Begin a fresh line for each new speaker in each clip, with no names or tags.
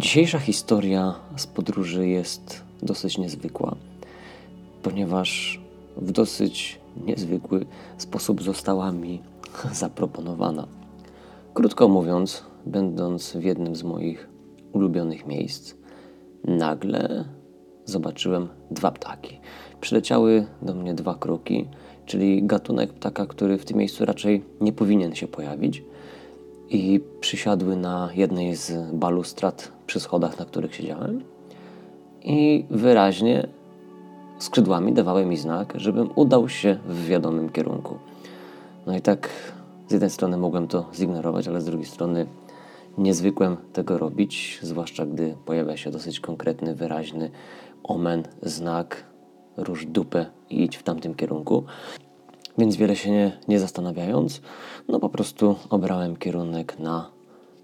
Dzisiejsza historia z podróży jest dosyć niezwykła, ponieważ w dosyć niezwykły sposób została mi zaproponowana. Krótko mówiąc, będąc w jednym z moich ulubionych miejsc, nagle zobaczyłem dwa ptaki. Przyleciały do mnie dwa kruki, czyli gatunek ptaka, który w tym miejscu raczej nie powinien się pojawić. I przysiadły na jednej z balustrad przy schodach, na których siedziałem. I wyraźnie skrzydłami dawały mi znak, żebym udał się w wiadomym kierunku. No i tak z jednej strony mogłem to zignorować, ale z drugiej strony nie zwykłem tego robić, zwłaszcza gdy pojawia się dosyć konkretny, wyraźny omen, znak, rusz dupę i idź w tamtym kierunku. Więc wiele się nie, nie zastanawiając, no po prostu obrałem kierunek na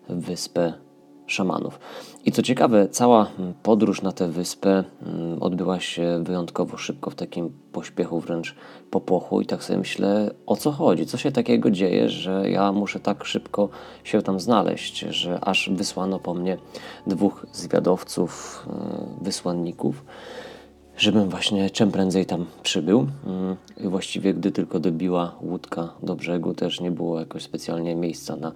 wyspę szamanów. I co ciekawe, cała podróż na tę wyspę mm, odbyła się wyjątkowo szybko, w takim pośpiechu, wręcz popłochu. I tak sobie myślę, o co chodzi? Co się takiego dzieje, że ja muszę tak szybko się tam znaleźć, że aż wysłano po mnie dwóch zwiadowców, e, wysłanników żebym właśnie czym prędzej tam przybył. Mm, właściwie gdy tylko dobiła łódka do brzegu, też nie było jakoś specjalnie miejsca na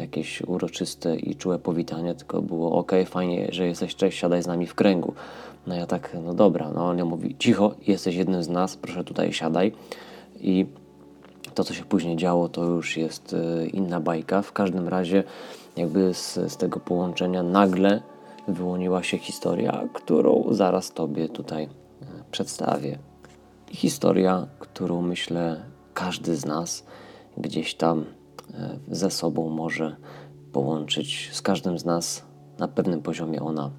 jakieś uroczyste i czułe powitanie, tylko było ok, fajnie, że jesteś, cześć, siadaj z nami w kręgu. No ja tak, no dobra, no on mówi, cicho, jesteś jednym z nas, proszę tutaj siadaj. I to, co się później działo, to już jest e, inna bajka. W każdym razie, jakby z, z tego połączenia nagle wyłoniła się historia, którą zaraz Tobie tutaj przedstawię. Historia, którą myślę każdy z nas gdzieś tam e, ze sobą może połączyć. Z każdym z nas na pewnym poziomie ona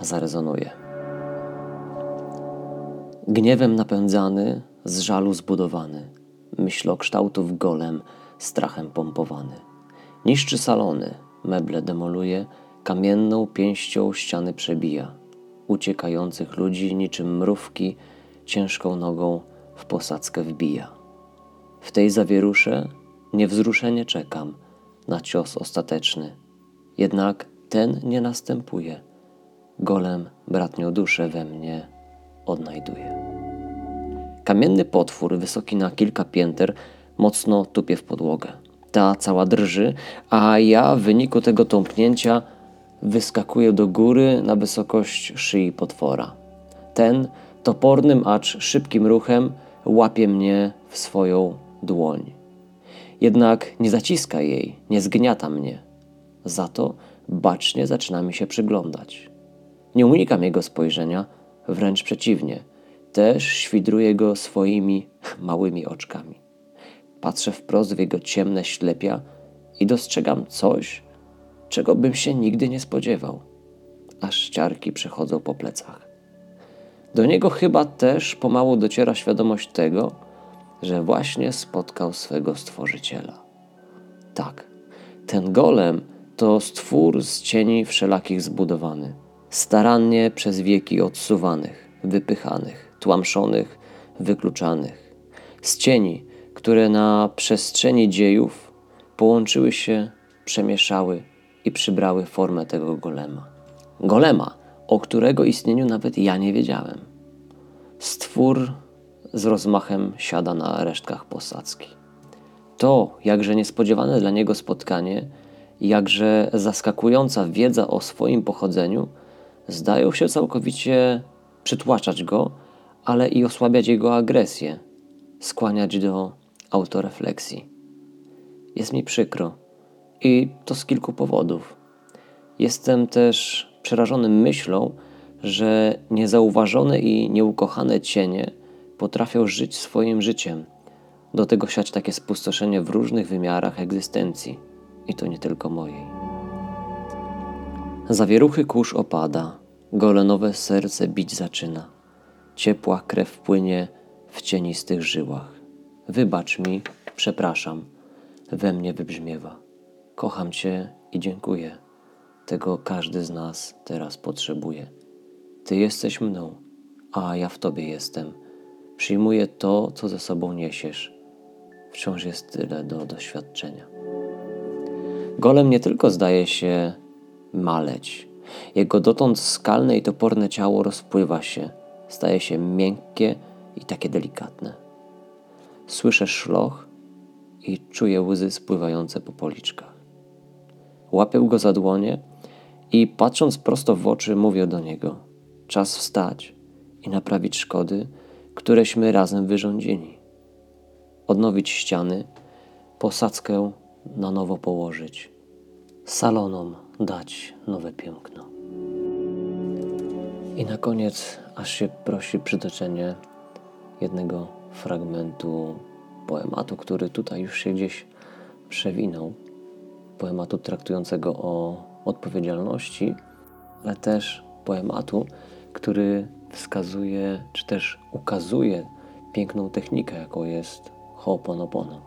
zarezonuje. Gniewem napędzany, z żalu zbudowany, myślokształtów golem, strachem pompowany. Niszczy salony, meble demoluje, kamienną pięścią ściany przebija uciekających ludzi niczym mrówki ciężką nogą w posadzkę wbija. W tej zawierusze niewzruszenie czekam na cios ostateczny. Jednak ten nie następuje. Golem bratnią duszę we mnie odnajduje. Kamienny potwór, wysoki na kilka pięter, mocno tupie w podłogę. Ta cała drży, a ja w wyniku tego tąpnięcia wyskakuje do góry na wysokość szyi potwora. Ten topornym, acz szybkim ruchem łapie mnie w swoją dłoń. Jednak nie zaciska jej, nie zgniata mnie. Za to bacznie zaczyna mi się przyglądać. Nie unikam jego spojrzenia, wręcz przeciwnie, też świdruję go swoimi małymi oczkami. Patrzę wprost w jego ciemne ślepia i dostrzegam coś, czego bym się nigdy nie spodziewał, aż ciarki przechodzą po plecach. Do niego chyba też pomału dociera świadomość tego, że właśnie spotkał swego stworzyciela. Tak, ten golem to stwór z cieni wszelakich zbudowany, starannie przez wieki odsuwanych, wypychanych, tłamszonych, wykluczanych, z cieni, które na przestrzeni dziejów połączyły się, przemieszały i przybrały formę tego golema. Golema, o którego istnieniu nawet ja nie wiedziałem. Stwór z rozmachem siada na resztkach posadzki. To jakże niespodziewane dla niego spotkanie, jakże zaskakująca wiedza o swoim pochodzeniu zdają się całkowicie przytłaczać go, ale i osłabiać jego agresję, skłaniać do autorefleksji. Jest mi przykro i to z kilku powodów. Jestem też przerażony myślą, że niezauważone i nieukochane cienie potrafią żyć swoim życiem, do tego siać takie spustoszenie w różnych wymiarach egzystencji, i to nie tylko mojej. Zawieruchy kurz opada, golenowe serce bić zaczyna, ciepła krew płynie w cienistych żyłach. Wybacz mi, przepraszam, we mnie wybrzmiewa. Kocham Cię i dziękuję. Tego każdy z nas teraz potrzebuje. Ty jesteś mną, a ja w Tobie jestem. Przyjmuję to, co ze sobą niesiesz. Wciąż jest tyle do doświadczenia. Golem nie tylko zdaje się maleć, Jego dotąd skalne i toporne ciało rozpływa się, staje się miękkie i takie delikatne. Słyszę szloch i czuję łzy spływające po policzkach. Łapię go za dłonie i patrząc prosto w oczy mówię do niego: Czas wstać i naprawić szkody, któreśmy razem wyrządzili. Odnowić ściany, posadzkę na nowo położyć, salonom dać nowe piękno. I na koniec, aż się prosi przytoczenie jednego fragmentu poematu, który tutaj już się gdzieś przewinął. Poematu traktującego o odpowiedzialności, ale też poematu, który wskazuje, czy też ukazuje piękną technikę, jaką jest Ho'oponopono.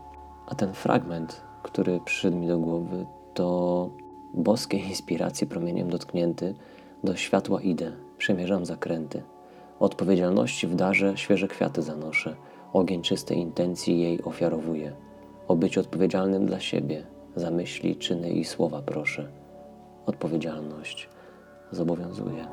A ten fragment, który przyszedł mi do głowy, to boskiej inspiracji promieniem dotknięty, do światła idę, przemierzam zakręty. Odpowiedzialności w darze świeże kwiaty zanoszę, ogień czystej intencji jej ofiarowuję. O być odpowiedzialnym dla siebie, za myśli, czyny i słowa proszę. Odpowiedzialność zobowiązuje.